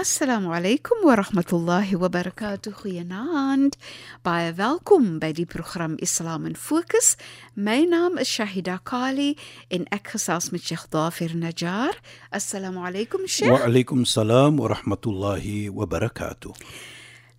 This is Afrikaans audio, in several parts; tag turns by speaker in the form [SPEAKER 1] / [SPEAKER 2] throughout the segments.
[SPEAKER 1] Assalamu alaykum wa rahmatullahi wa barakatuh. Goeienaand. Baie welkom by die program Islam in Fokus. My naam is Shahida Kali en ek gesels met Sheikh Dafir Najjar. Assalamu alaykum Sheikh.
[SPEAKER 2] Wa alaykum salaam wa rahmatullahi wa barakatuh.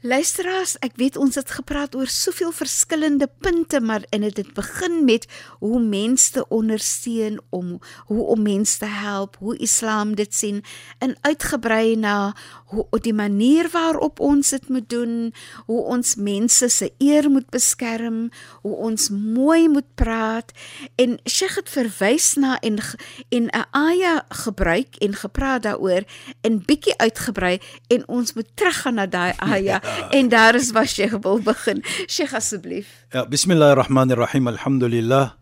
[SPEAKER 1] Luisteraars, ek weet ons het gepraat oor soveel verskillende punte, maar en dit begin met hoe mense te ondersteun om hoe om mense te help, hoe Islam dit sien, en uitgebrei na hoe die manier waarop ons dit moet doen, hoe ons mense se eer moet beskerm, hoe ons mooi moet praat en Sheikh het verwys na en en 'n aya gebruik en gepraat daaroor en bietjie uitgebrei en ons moet teruggaan na daai aya en daar is waar Sheikh wil begin. Sheikh asseblief.
[SPEAKER 2] Ja, bismillahirrahmanirrahim. Alhamdulillah.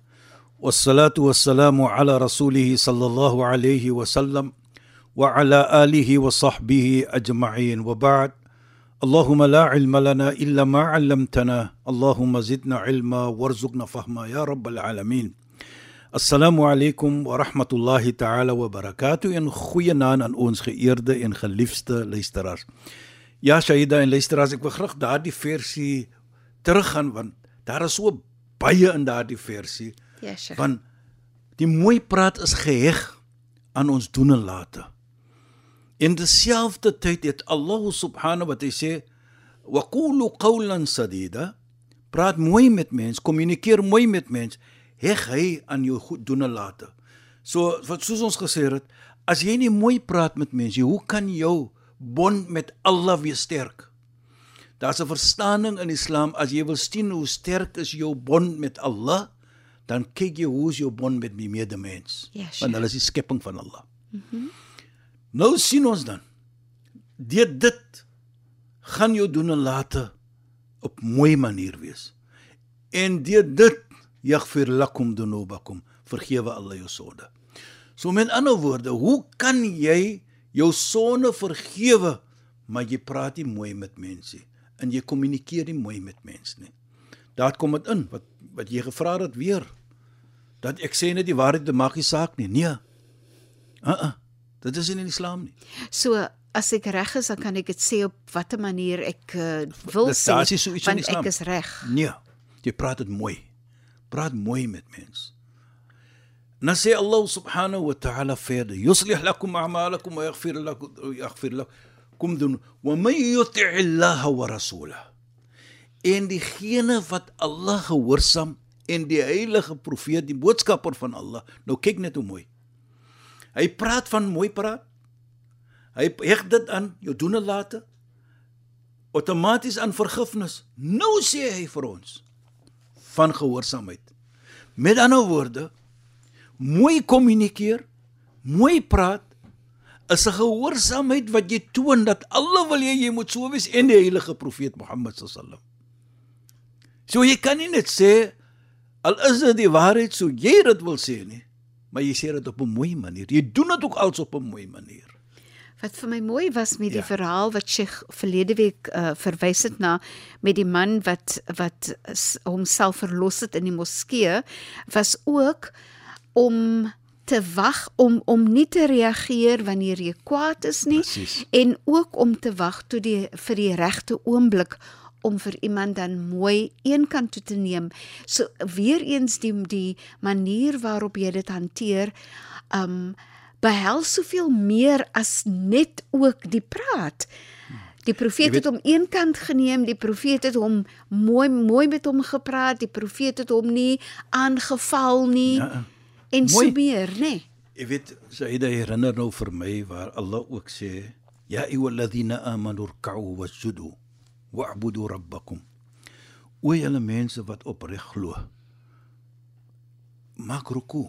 [SPEAKER 2] Wassalatu wassalamu ala rasulih sallallahu alayhi wa sallam wa ala alihi wa sahbihi ajma'in. Wa ba'd. اللهم لا علم لنا الا ما علمتنا اللهم زدنا علما وارزقنا فهما يا رب العالمين Assalamu alaykum wa rahmatullahi ta'ala wa barakatuh en goeie naand aan ons geëerde en geliefde luisteraars. Ja, Shaida en luisteraars, ek wil graag daardie versie teruggaan want daar is so baie in daardie versie.
[SPEAKER 1] Ja, Sheikh.
[SPEAKER 2] Want die mooi praat is geheg aan ons doen en late. In dieselfde tyd het Allah subhanahu wat hy sê wa qulu qawlan sadida praat mooi met mens, kommunikeer mooi met mens, heg hy aan jou goed doen en late. So wat soos ons gesê het, as jy nie mooi praat met mense, hoe kan jou bond met Allah weer sterk? Daar's 'n verstaaning in Islam as jy wil sien hoe sterk is jou bond met Allah, dan kyk jy hoe is jou bond met die medemens.
[SPEAKER 1] Ja, sure.
[SPEAKER 2] Want hulle is die skepping van Allah. Mhm. Mm nou sien ons dan deur dit gaan jou doen en late op mooi manier wees. En deur dit yaghfir lakum dunubakum vergewe Allah jou sonde. So met ander woorde, hoe kan jy jou sonde vergewe maar jy praat nie mooi met mense nie en jy kommunikeer nie mooi met mense nie. Daar kom dit in wat wat jy gevra het weer dat ek sê net die waarheid te maak nie saak nie. Nee. Uh uh. Dit is nie in Islam nie.
[SPEAKER 1] So as ek reg is, dan kan ek dit sê op watter manier ek uh, wil
[SPEAKER 2] Dit-
[SPEAKER 1] sê.
[SPEAKER 2] daar is so iets in
[SPEAKER 1] want
[SPEAKER 2] Islam.
[SPEAKER 1] ek is reg.
[SPEAKER 2] Nee. Jy praat dit mooi. Praat mooi met mense. Wa ta'ala verder: "Yuslih lakum a'malakum wa yaghfir lakum yaghfir lakum dun wa may yuti' Allah wa rasulahu." En diegene wat Allah gehoorsaam en die heilige profeet, die boodskapper van Allah. Nou kyk net hoe mooi. Hy praat van mooi praat. Hy heg dit aan jou doen en late outomaties aan vergifnis. Nou sê hy vir ons van gehoorsaamheid. Met ander woorde, mooi kommunikeer, mooi praat is 'n gehoorsaamheid wat jy toon dat alle wil jy jy moet so wees en die heilige profeet Mohammed sallam. So jy kan nie net sê al is dit die waarheid so jy dit wil sê nie, maar jy sê dit op 'n mooi manier. Jy doen dit ook als op 'n mooi manier.
[SPEAKER 1] Wat vir my mooi was met die
[SPEAKER 2] Ja.
[SPEAKER 1] verhaal wat Sheikh verlede week uh, verwys het na met die man wat wat homself verlos het in die moskee was ook om te wag om om nie te reageer wanneer jy kwaad is nie
[SPEAKER 2] Presies.
[SPEAKER 1] en ook om te wag tot die vir die regte oomblik om vir iemand dan mooi eenkant toe te neem. So weer eens die die manier waarop jy dit hanteer, um behels soveel meer as net ook die praat. Die profeet
[SPEAKER 2] weet-
[SPEAKER 1] het hom eenkant geneem, die profeet het hom mooi mooi met hom gepraat, die profeet het hom nie aangeval nie
[SPEAKER 2] Ja.
[SPEAKER 1] En so
[SPEAKER 2] Mooi.
[SPEAKER 1] meer, nê? Nee.
[SPEAKER 2] Jy weet, Saida herinner nou vir my waar Allah ook sê Ya ayyuhalladhina amanu rka'u wasjudu wa'budu rabbakum. O julle mense wat opreg glo. Maak ruku.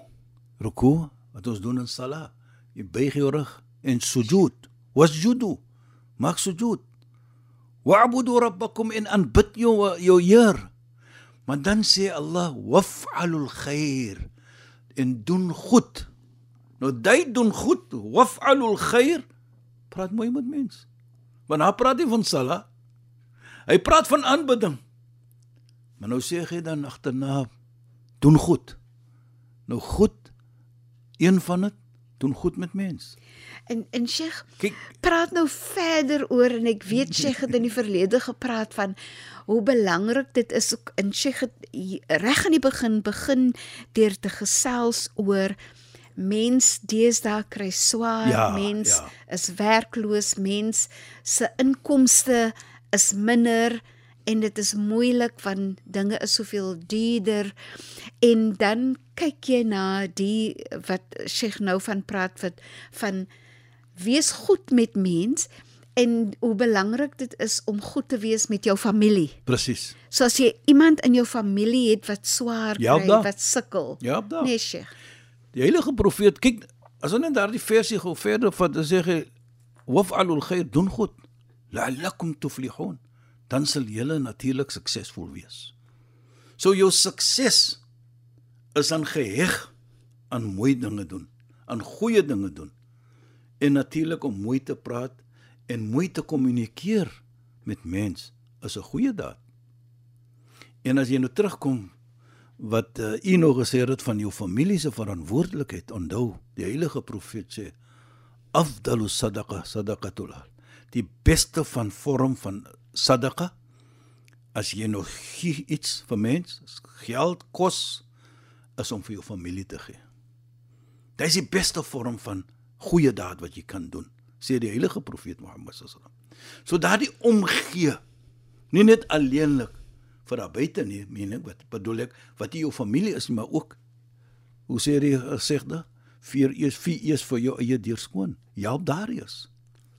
[SPEAKER 2] Ruku wat ons doen in salat. Jy buig jou rug en sujud. Wasjudu. Maak sujud. Wa'budu rabbakum in aanbid jou jou Heer. Maar dan sê Allah waf'alul khair en doen goed. Nou jy doen goed, waf'alul khair. Praat mooi met mens. Want hy praat nie van sala. Hy praat van aanbidding. Maar nou sê hy dan agterna doen goed. Nou goed een van dit doen goed met mens.
[SPEAKER 1] En en Sheikh,
[SPEAKER 2] Kyk,
[SPEAKER 1] praat nou verder oor en ek weet Sheikh het in die verlede gepraat van hoe belangrik dit is ook in Sheikh reg aan die begin begin deur te gesels oor mens deesdae kry swaar,
[SPEAKER 2] Ja,
[SPEAKER 1] mens
[SPEAKER 2] ja.
[SPEAKER 1] is werkloos, mens se inkomste is minder en dit is moeilik want dinge is soveel duurder en dan kyk jy na die wat Sheikh nou van praat wat van wees goed met mens en hoe belangrik dit is om goed te wees met jou familie.
[SPEAKER 2] presies.
[SPEAKER 1] So as jy iemand in jou familie het wat swaar kry, wat sukkel.
[SPEAKER 2] Ja, da.
[SPEAKER 1] Nee, Sheikh.
[SPEAKER 2] Die heilige profeet, kyk, as ons net daardie versie gou verder vat, dan sê hy waf'alul khair doen goed la'allakum tuflihun. Dan sal julle natuurlik suksesvol wees. So jou sukses is aan geheg aan mooi dinge doen, aan goeie dinge doen. En natuurlik om mooi te praat en mooi te kommunikeer met mens is 'n goeie daad. En as jy nou terugkom wat uh, u nog gesê het van jou familie se verantwoordelikheid, onthou, die heilige profeet sê afdalu sadaqa sadaqatul. Die beste van vorm van sadaqa as jy nog gee iets vir mens, geld, kos is om vir jou familie te gee. Dit is die beste vorm van goeie daad wat jy kan doen, sê die heilige profeet Mohammed sallam. So daardie omgee, nie net alleenlik vir daar buite nie, meen ek, wat bedoel ek, wat nie jou familie is maar ook hoe sê die gesegde, vier eers vier eers vir jou eie deur skoon. Help daar eers.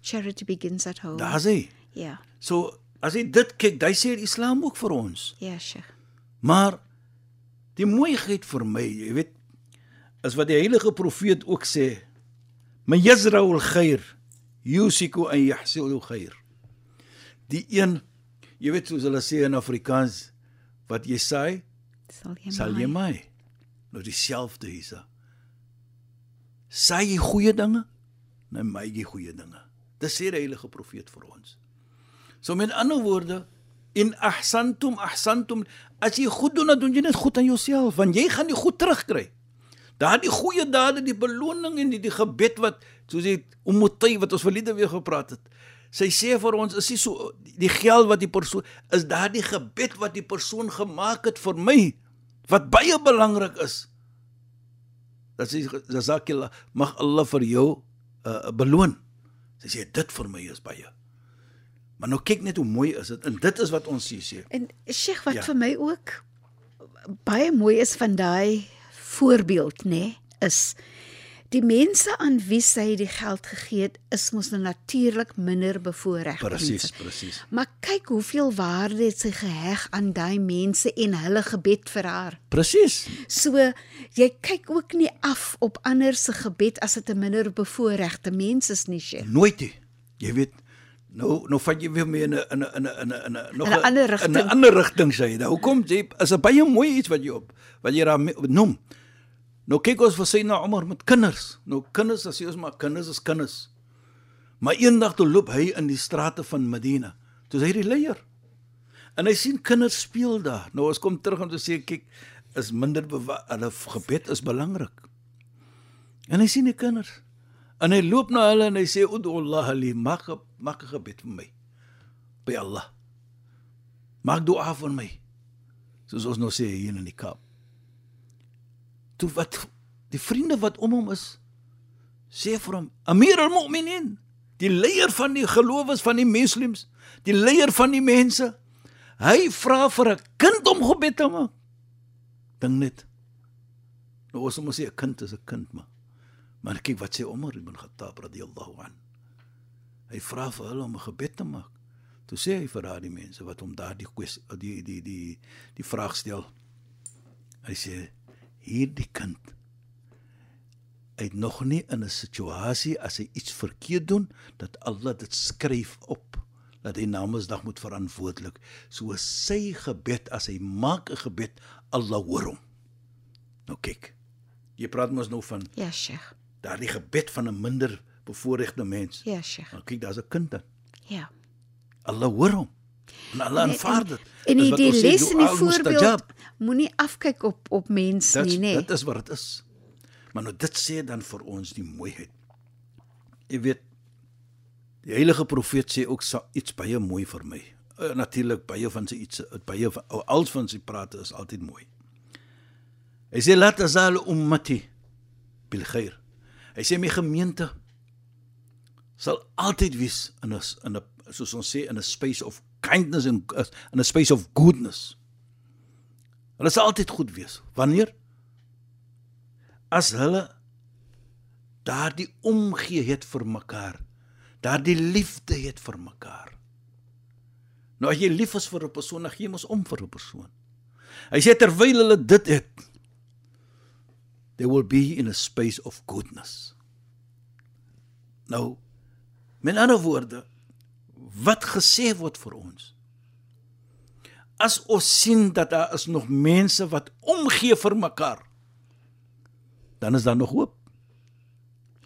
[SPEAKER 1] Charity begins at home.
[SPEAKER 2] Daar's hy.
[SPEAKER 1] Ja.
[SPEAKER 2] So as jy dit kyk, jy sê Islam ook vir ons.
[SPEAKER 1] Ja, Sheikh.
[SPEAKER 2] Maar die mooiheid vir my, jy weet, is wat die heilige profeet ook sê, "Man yazra'ul khair yusiku an yahsilu khair." Die een, jy weet soos hulle sê in Afrikaans, wat jy saai,
[SPEAKER 1] Sal jy
[SPEAKER 2] sal jy
[SPEAKER 1] maai.
[SPEAKER 2] Nou dieselfde hierse. Saai jy goeie dinge, nou my jy goeie dinge. Dis sê die heilige profeet vir ons. So met ander woorde, in ahsantum ahsantum, as jy goed doen, doen jy net goed aan jouself, want jy gaan die goed terugkry. Daardie goeie dade, die beloning en die, die gebed wat soos die Ummutay wat ons verlede weer gepraat het. Sy sê vir ons is nie so die geld wat die persoon is daardie gebed wat die persoon gemaak het vir my wat baie belangrik is. Dat sy jazakillah mag Allah vir jou uh, beloon. Sy sê dit vir my is baie. Maar nou kyk net hoe mooi is dit en dit is wat ons hier sê.
[SPEAKER 1] En Sheikh wat
[SPEAKER 2] Ja.
[SPEAKER 1] vir my ook baie mooi is van daai voorbeeld nê nee, is die mense aan wie sy die geld gegee het is mos nou natuurlik minder bevoorregte
[SPEAKER 2] Presies, presies.
[SPEAKER 1] Maar kyk hoeveel waarde het sy geheg aan daai mense en hulle gebed vir haar.
[SPEAKER 2] Presies.
[SPEAKER 1] So jy kyk ook nie af op ander se gebed as dit 'n minder bevoorregte mens is nie, Sheikh.
[SPEAKER 2] Nooit nie. Jy weet nou nou vat jy weer mee in 'n in 'n in 'n in 'n nog
[SPEAKER 1] 'n ander rigting.
[SPEAKER 2] In 'n ander rigting sê jy. Nou hoekom jy is 'n baie mooi iets wat jy op wat jy daar noem. Nou kyk ons vir sy na Omar met kinders. Nou kinders as jy ons maar kinders is kinders. Maar eendag toe loop hy in die strate van Medina. Toe is hy die leier. En hy sien kinders speel daar. Nou ons kom terug om te sê kyk is minder hulle gebed is belangrik. En hy sien die kinders. En hy loop na hulle en hy sê ud'u Allah li 'n- maak 'n gebed vir my. By Allah. Maak dua vir my. Soos ons nou sê hier in die Kaap. Toe wat die vriende wat om hom is sê vir hom Amir al-Mu'minin, die leier van die gelowiges van die moslems, die leier van die mense. Hy vra vir 'n kind om gebed te maak. Dink net. Nou ons moet sê 'n kind is 'n kind maar. Maar kyk wat sê Omar ibn Khattab radhiyallahu an. Hy vra vir hulle om 'n gebed te maak. Toe sê hy vir daardie mense wat hom daardie kwessie die die die die vraag stel. Hy sê hierdie kind hy het nog nie in 'n situasie as hy iets verkeerd doen dat Allah dit skryf op dat hy namensdag moet verantwoordelik. So sy gebed as hy maak 'n gebed, Allah hoor hom. Nou kyk. Jy praat mos nou van
[SPEAKER 1] Ja, Sheikh.
[SPEAKER 2] daardie gebed van 'n minder bevoorregte mens.
[SPEAKER 1] Ja, Sheikh.
[SPEAKER 2] Nou kyk, daar's 'n kind dan.
[SPEAKER 1] Ja.
[SPEAKER 2] Allah hoor hom. En Allah
[SPEAKER 1] Nee,
[SPEAKER 2] aanvaar dit.
[SPEAKER 1] En
[SPEAKER 2] Dis
[SPEAKER 1] die, die
[SPEAKER 2] ons sê,
[SPEAKER 1] les in die voorbeeld moenie afkyk op op mense
[SPEAKER 2] Dit
[SPEAKER 1] nie, nê.
[SPEAKER 2] dit is wat dit is. Maar nou dit sê dan vir ons die mooiheid. Jy weet die heilige profeet sê ook sa- iets baie mooi vir my. Uh, Natuurlik baie van sy iets baie van als van sy prate is altyd mooi. Hy sê la tazal ummati bil khair. Hy sê my gemeente sal altyd wees in 'n in 'n soos ons sê in 'n space of kindness en in 'n space of goodness. Hulle sal altyd goed wees. Wanneer as hulle daardie omgee het vir mekaar, daardie liefde het vir mekaar. Nou as jy lief is vir 'n persoon, dan gee jy mos om vir 'n persoon. Hy sê terwyl hulle dit het, they will be in a space of goodness. Nou met ander woorde, wat gesê word vir ons? As ons sien dat daar is nog mense wat omgee vir mekaar, dan is daar nog hoop.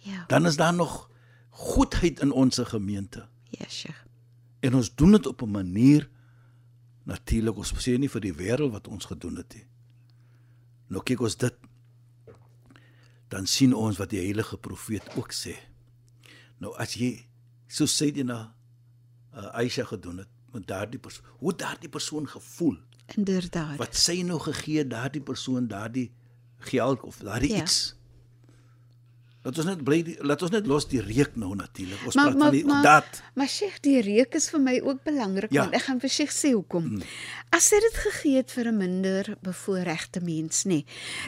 [SPEAKER 1] Ja.
[SPEAKER 2] Dan is daar nog goedheid in ons gemeente.
[SPEAKER 1] Ja, Sheikh.
[SPEAKER 2] En ons doen dit op 'n manier natuurlik ons sê nie vir die wêreld wat ons gedoen het nie. Nou kyk ons dit dan sien ons wat die heilige profeet ook sê. Nou as jy so sê dit na uh, Aisha gedoen het met daardie persoon, hoe daardie persoon gevoel?
[SPEAKER 1] Inderdaad.
[SPEAKER 2] Wat sy nou gegee daardie persoon daardie geld of daardie
[SPEAKER 1] ja.
[SPEAKER 2] iets. Laat ons net bly laat ons net los die reuk nou natuurlik. Ons
[SPEAKER 1] Maar-
[SPEAKER 2] praat
[SPEAKER 1] maar-
[SPEAKER 2] van die
[SPEAKER 1] maar-
[SPEAKER 2] daad.
[SPEAKER 1] Maar Sheikh, die reuk is vir my ook belangrik
[SPEAKER 2] Ja.
[SPEAKER 1] want ek gaan vir Sheikh sê hoekom. As jy dit gegee het vir 'n minder bevoorregte mens, nê,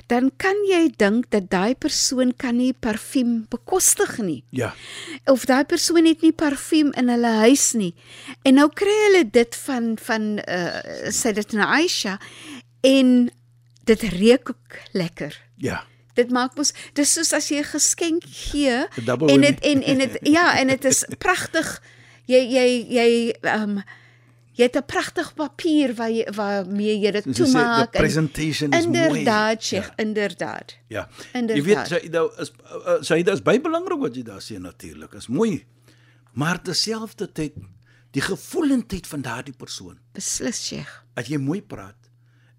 [SPEAKER 1] dan kan jy dink dat daai persoon kan nie parfuum bekostig nie.
[SPEAKER 2] Ja.
[SPEAKER 1] of daai persoon het nie parfuum in hulle huis nie. En nou kry hulle dit van van uh sê dit na Aisha en dit reuk lekker.
[SPEAKER 2] Ja.
[SPEAKER 1] Dit maak mos dis soos as jy 'n geskenk gee en dit en en dit ja, en dit is pragtig. Jy jy jy ehm um, jy het 'n pragtig papier waar jy waarmee jy dit
[SPEAKER 2] sê,
[SPEAKER 1] toemaak.
[SPEAKER 2] the presentation is mooi.
[SPEAKER 1] Inderdaad, Sheikh,
[SPEAKER 2] Ja.
[SPEAKER 1] inderdaad.
[SPEAKER 2] Ja.
[SPEAKER 1] Inderdaad.
[SPEAKER 2] Jy weet Saida is uh, Saida is baie belangrik wat jy daar sê natuurlik. Is mooi. Maar terselfdertyd die gevoelendheid van daardie persoon.
[SPEAKER 1] Beslis, Sheikh.
[SPEAKER 2] As jy mooi praat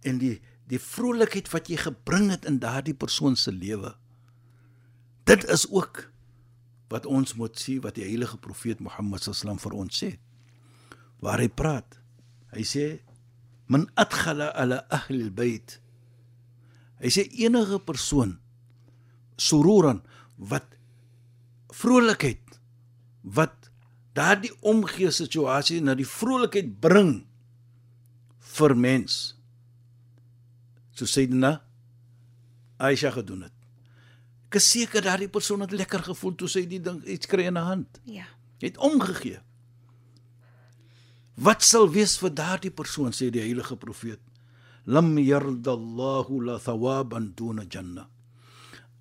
[SPEAKER 2] en die die vrolikheid wat jy gebring het in daardie persoon se lewe. Dit is ook wat ons moet sien wat die heilige profeet Mohammed sallam vir ons sê. Waar hy praat. Hy sê man adkhala ala ahli albayt. Hy sê enige persoon sururan wat vrolikheid wat daardie omgee situasie na die vrolikheid bring vir mens. So sê dit na Aisha gedoen het. Ek is seker daardie persoon het lekker gevoel toe sy die ding iets kry in 'n hand.
[SPEAKER 1] Ja.
[SPEAKER 2] Het omgegee. Wat sal wees vir daardie persoon sê die heilige profeet? Lam yardallahu la thawaban duna jannah.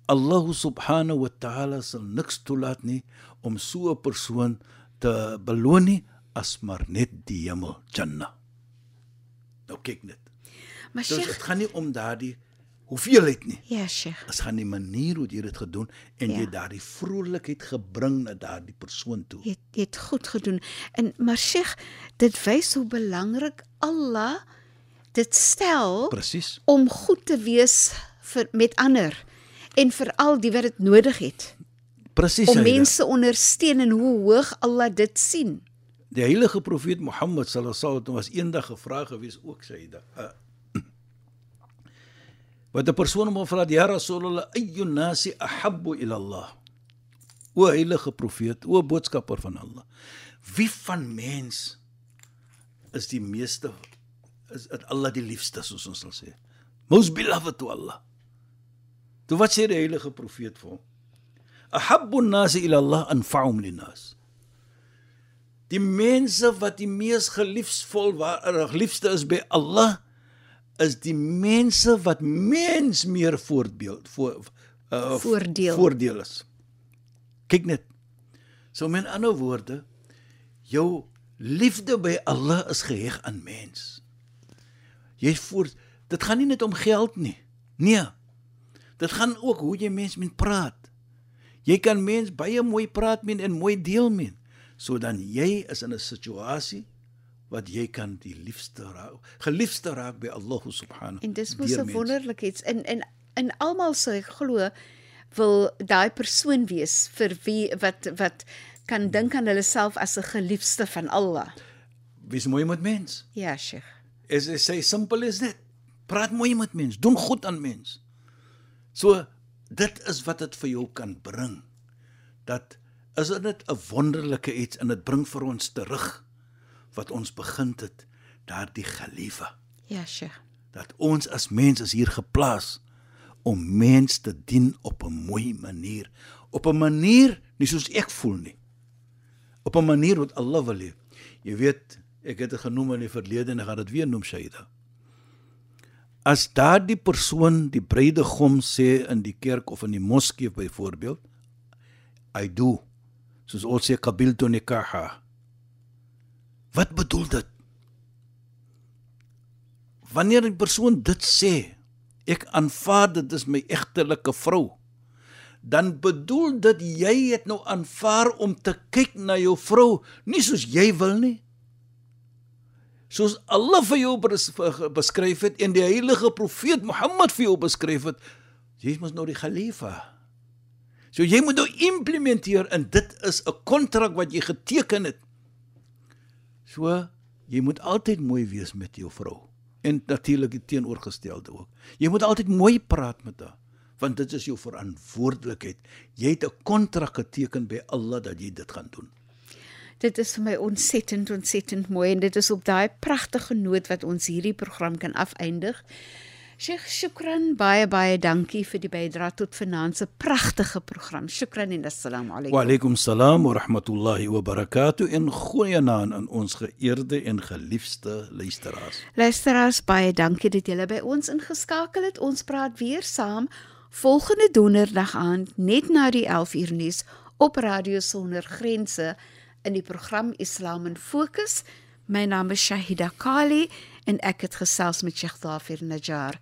[SPEAKER 2] Allah subhanahu wa ta'ala sal niks toelaat nie om so 'n persoon te beloon nie as maar net die hemel Jannah. Nou kyk net.
[SPEAKER 1] Maar
[SPEAKER 2] Dus
[SPEAKER 1] Sheikh,
[SPEAKER 2] dit gaan nie om daardie hoeveelheid nie.
[SPEAKER 1] ja, Sheikh.
[SPEAKER 2] Dit gaan die manier hoe jy dit gedoen en
[SPEAKER 1] Ja.
[SPEAKER 2] jy daardie vrolikheid gebring na daardie persoon toe.
[SPEAKER 1] Jy het, jy het goed gedoen. En maar Sheikh, dit wys hoe belangrik Allah dit stel
[SPEAKER 2] Presies.
[SPEAKER 1] om goed te wees vir met ander en veral die wat dit nodig het
[SPEAKER 2] Presies.
[SPEAKER 1] om mense ondersteun en hoe hoog Allah dit sien.
[SPEAKER 2] Die heilige profeet Mohammed sallallahu alaihi wasallam was eendag gevra gewees ook Saida. Uh, wat 'n persoon hom gevra het, "Ya Rasulullah, ayyun nasi ahabbu ila Allah?" O heilige profeet, o boodskapper van Allah. Wie van mens is die meeste is dit Allah die liefste soos ons sal sê. Most beloved to Allah. Toe wat sê die heilige profeet vir hom? Ahabbu nasi ila Allah anfa'um linnas. Die mense wat die mees geliefsvol waar geliefde is by Allah is die mense wat mens meer voorbeeld voor uh,
[SPEAKER 1] Voordeel.
[SPEAKER 2] voordeel is. Kyk net. So met ander woorde, jou liefde by Allah is geheg aan mens. Jy voor dit gaan nie net om geld nie. Nee. Dit gaan ook hoe jy mens met praat. Jy kan mens baie mooi praat met en mooi deel met. So dan jy is in 'n situasie wat jy kan die liefste raak, geliefde raak by Allah subhanahu.
[SPEAKER 1] En dis mos 'n wonderlik iets. En en en almal ek glo wil daai persoon wees vir wie wat wat kan dink aan hulle self as 'n geliefde van Allah.
[SPEAKER 2] Wees mooi met mens.
[SPEAKER 1] Ja, Sheikh.
[SPEAKER 2] Is is sy simpel is dit. Praat mooi met mens, doen goed aan mens. So dit is wat dit vir jou kan bring. Dat is dit 'n wonderlike iets en dit bring vir ons terug wat ons begin het daardie geliewe.
[SPEAKER 1] Ja, Sheikh.
[SPEAKER 2] Dat ons as mens is hier geplaas om mens te dien op 'n mooi manier, op 'n manier nie soos ek voel nie. Op 'n manier wat Allah wil hê. Jy weet, ek het dit genoem in die verlede en ek gaan dit weer noem Shaida. As daardie persoon die bruidegom sê in die kerk of in die moskee byvoorbeeld, I do, soos ons sê qabiltu nikaha. Wat bedoel dit? Wanneer 'n persoon dit sê, ek aanvaar dit is my egtelike vrou, dan bedoel dit jy het nou aanvaar om te kyk na jou vrou, nie soos jy wil nie. Soos Allah vir jou bes- beskryf het en die heilige profeet Mohammed vir jou beskryf het, jy is mos nou die khalifa. So jy moet nou implementeer en dit is 'n kontrak wat jy geteken het. So jy moet altyd mooi wees met jou vrou en natuurlik die teenoorgestelde ook. Jy moet altyd mooi praat met haar want dit is jou verantwoordelikheid. Jy het 'n kontrak geteken by Allah dat jy dit gaan doen.
[SPEAKER 1] Dit is vir my ontsettend ontsettend mooi en dit is op daai pragtige noot wat ons hierdie program kan afeindig. Sheikh Shukran baie baie dankie vir die bydrae tot vanaand se pragtige program. Shukran en assalamu
[SPEAKER 2] Wa
[SPEAKER 1] alaykum.
[SPEAKER 2] alaykum salaam wa rahmatullahi wa barakatuh en goeie naam aan ons geëerde en geliefde luisteraars.
[SPEAKER 1] Luisteraars baie dankie dat julle by ons ingeskakel het. Ons praat weer saam volgende donderdag aand net na die 11 uur nuus op Radio Sonder Grense in die program Islam in Fokus. My naam is Shahida Kali en ek het gesels met Sheikh Dafir Najjar.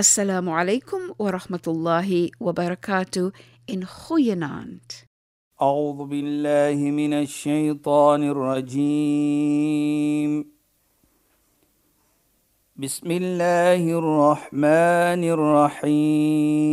[SPEAKER 1] Assalamu alaykum wa rahmatullahi wa barakatuh in goeienaand.
[SPEAKER 3] أعوذ بالله من الشيطان الرجيم بسم الله الرحمن الرحيم